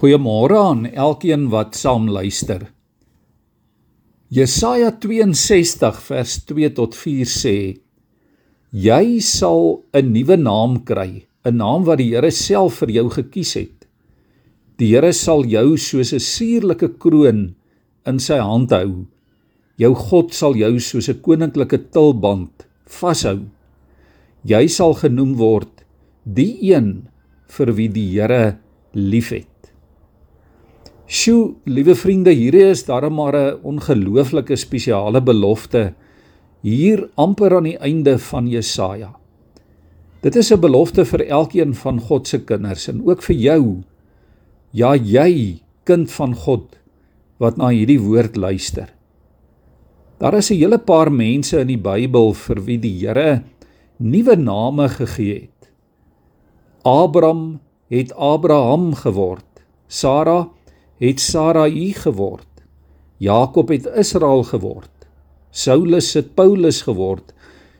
Goeiemôre aan elkeen wat saam luister. Jesaja 62 vers 2 tot 4 sê: Jy sal 'n nuwe naam kry, 'n naam wat die Here self vir jou gekies het. Die Here sal jou soos 'n suurlike kroon in sy hand hou. Jou God sal jou soos 'n koninklike tulband vashou. Jy sal genoem word die een vir wie die Here liefhet. Sjoe, liewe vriende, hierdie is darem maar 'n ongelooflike spesiale belofte hier amper aan die einde van Jesaja. Dit is 'n belofte vir elkeen van God se kinders en ook vir jou. Ja, jy, kind van God wat na hierdie woord luister. Daar is 'n hele paar mense in die Bybel vir wie die Here nuwe name gegee het. Abraham het Abraham geword. Sara het Sarai geword. Jakob het Israel geword. Saulus het Paulus geword.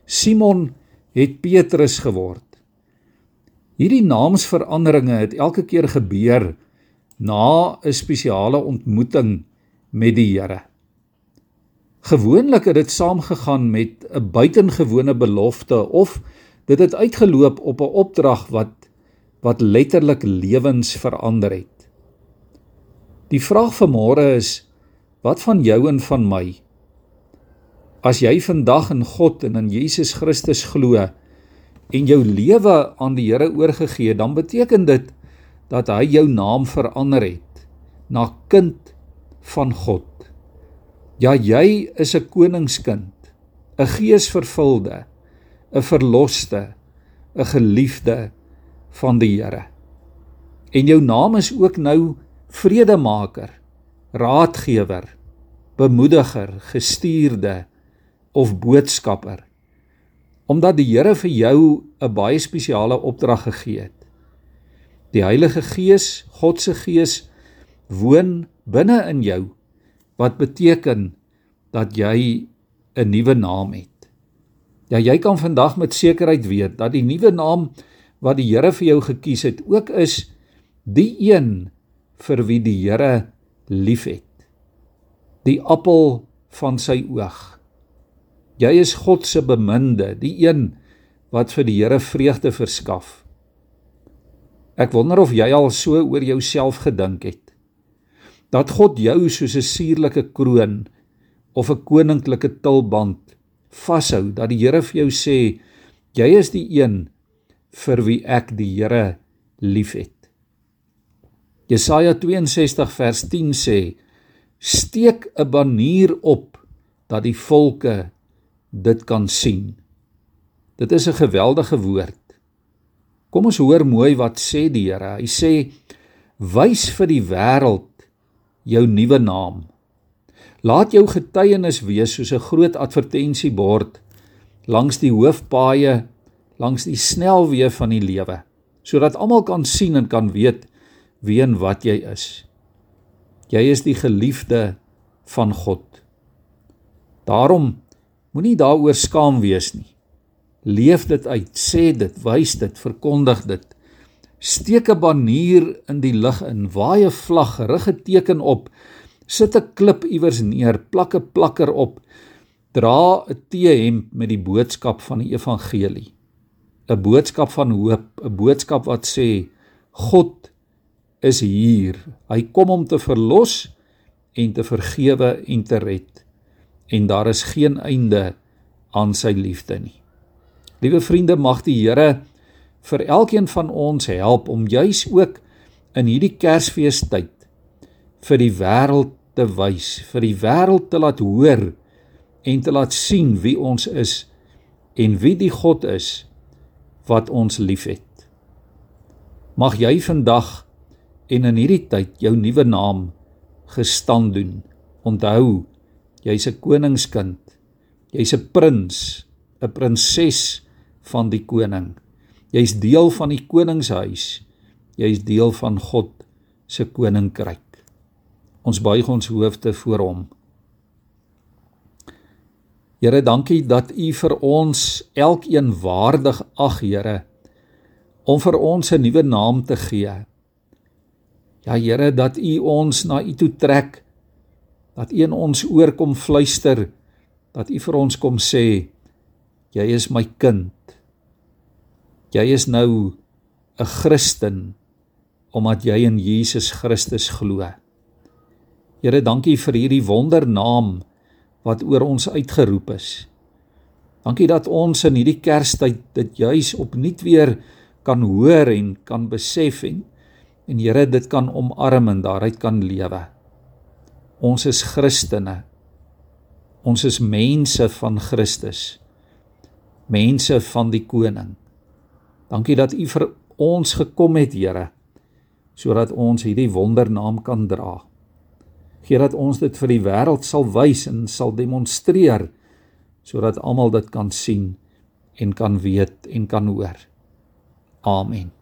Simon het Petrus geword. Hierdie naamsveranderinge het elke keer gebeur na 'n spesiale ontmoeting met die Here. Gewoonlik het dit saamgegaan met 'n buitengewone belofte of dit het uitgeloop op 'n opdrag wat wat letterlik lewens verander het. Die vraag vir môre is wat van jou en van my? As jy vandag in God en in Jesus Christus glo en jou lewe aan die Here oorgegee, dan beteken dit dat hy jou naam verander het na kind van God. Ja, jy is 'n koningskind, 'n geesvervulde, 'n verloste, 'n geliefde van die Here. En jou naam is ook nou vredemaker, raadgewer, bemoediger, gestuurde of boodskapper. Omdat die Here vir jou 'n baie spesiale opdrag gegee het. Die Heilige Gees, God se Gees woon binne in jou wat beteken dat jy 'n nuwe naam het. Ja, jy kan vandag met sekerheid weet dat die nuwe naam wat die Here vir jou gekies het ook is die een vir wie die Here liefhet. Die appel van sy oog. Jy is God se beminde, die een wat vir die Here vreugde verskaf. Ek wonder of jy al so oor jouself gedink het. Dat God jou soos 'n suurlike kroon of 'n koninklike tulband vashou, dat die Here vir jou sê, jy is die een vir wie ek die Here liefhet. Jesaja 62 vers 10 sê: Steek 'n banier op dat die volke dit kan sien. Dit is 'n geweldige woord. Kom ons hoor mooi wat sê die Here. Hy sê: Wys vir die wêreld jou nuwe naam. Laat jou getuienis wees soos 'n groot advertensiebord langs die hoofpaaie, langs die snelweë van die lewe, sodat almal kan sien en kan weet wie en wat jy is. Jy is die geliefde van God. Daarom moenie daaroor skaam wees nie. Leef dit uit, sê dit, wys dit, verkondig dit. Steek 'n banier in die lug in, waai 'n vlag, rig 'n teken op, sit 'n klip iewers neer, plak 'n plakker op, dra 'n T-hemp met die boodskap van die evangelie. 'n Boodskap van hoop, 'n boodskap wat sê God is hier. Hy kom om te verlos en te vergewe en te red. En daar is geen einde aan sy liefde nie. Liewe vriende, mag die Here vir elkeen van ons help om juis ook in hierdie Kersfeestyd vir die wêreld te wys, vir die wêreld te laat hoor en te laat sien wie ons is en wie die God is wat ons liefhet. Mag jy vandag en in hierdie tyd jou nuwe naam gestand doen. Onthou, jy's 'n koningskind. Jy's 'n prins, 'n prinses van die koning. Jy's deel van die koningshuis. Jy's deel van God se koninkryk. Ons buig ons hoofde voor hom. Here, dankie dat U vir ons elkeen waardig ag, Here, om vir ons 'n nuwe naam te gee. Ja Here, dat U ons na U toe trek. Dat U in ons oor kom fluister. Dat U vir ons kom sê, jy is my kind. Jy is nou 'n Christen omdat jy in Jesus Christus glo. Here, dankie vir hierdie wondernaam wat oor ons uitgeroep is. Dankie dat ons in hierdie Kerstyd dit juis opnuut weer kan hoor en kan besef en en Here dit kan omarm en daaruit kan lewe. Ons is Christene. Ons is mense van Christus. Mense van die koning. Dankie dat U vir ons gekom het, Here, sodat ons hierdie wondernaam kan dra. Gee dat ons dit vir die wêreld sal wys en sal demonstreer sodat almal dit kan sien en kan weet en kan hoor. Amen.